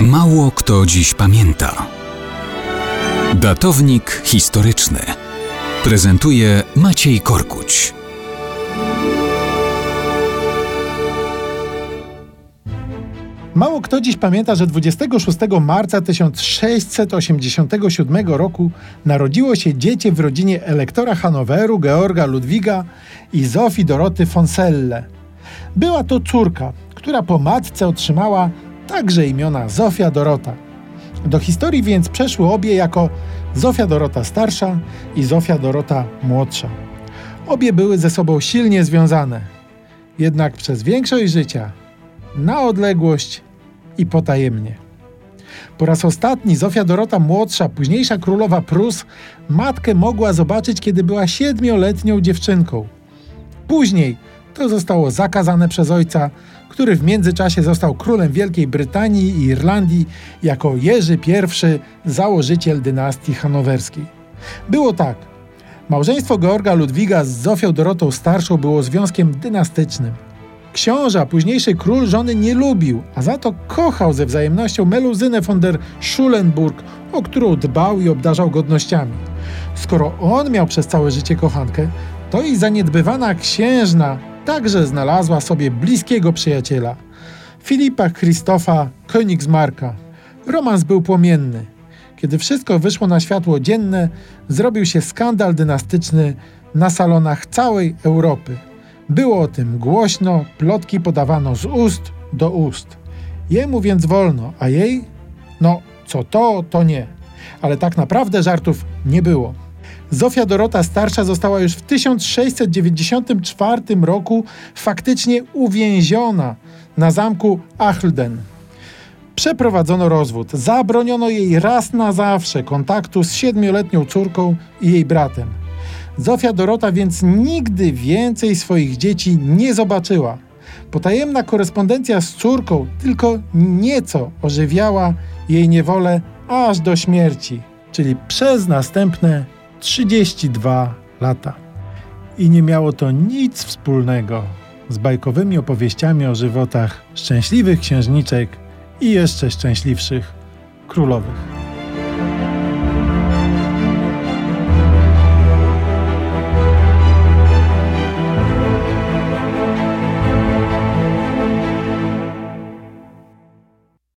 Mało kto dziś pamięta. Datownik historyczny prezentuje Maciej Korkuć. Mało kto dziś pamięta, że 26 marca 1687 roku narodziło się dziecię w rodzinie elektora Hanoweru Georga Ludwiga i Zofii Doroty von Selle. Była to córka, która po matce otrzymała także imiona Zofia Dorota. Do historii więc przeszły obie jako Zofia Dorota starsza i Zofia Dorota młodsza. Obie były ze sobą silnie związane, jednak przez większość życia na odległość i potajemnie. Po raz ostatni Zofia Dorota młodsza, późniejsza królowa Prus, matkę mogła zobaczyć, kiedy była siedmioletnią dziewczynką. Później to zostało zakazane przez ojca, który w międzyczasie został królem Wielkiej Brytanii i Irlandii jako Jerzy I, założyciel dynastii hanowerskiej. Było tak. Małżeństwo Georga Ludwiga z Zofią Dorotą Starszą było związkiem dynastycznym. Książę, późniejszy król żony nie lubił, a za to kochał ze wzajemnością Meluzynę von der Schulenburg, o którą dbał i obdarzał godnościami. Skoro on miał przez całe życie kochankę, to i zaniedbywana księżna także znalazła sobie bliskiego przyjaciela. Filipa Krzysztofa Königsmarka. Romans był płomienny. Kiedy wszystko wyszło na światło dzienne, zrobił się skandal dynastyczny na salonach całej Europy. Było o tym głośno, plotki podawano z ust do ust. Jemu więc wolno, a jej? No, co to, to nie. Ale tak naprawdę żartów nie było. Zofia Dorota Starsza została już w 1694 roku faktycznie uwięziona na zamku Achlden. Przeprowadzono rozwód. Zabroniono jej raz na zawsze kontaktu z siedmioletnią córką i jej bratem. Zofia Dorota więc nigdy więcej swoich dzieci nie zobaczyła. Potajemna korespondencja z córką tylko nieco ożywiała jej niewolę aż do śmierci, czyli przez następne 32 lata. I nie miało to nic wspólnego z bajkowymi opowieściami o żywotach szczęśliwych księżniczek i jeszcze szczęśliwszych królowych.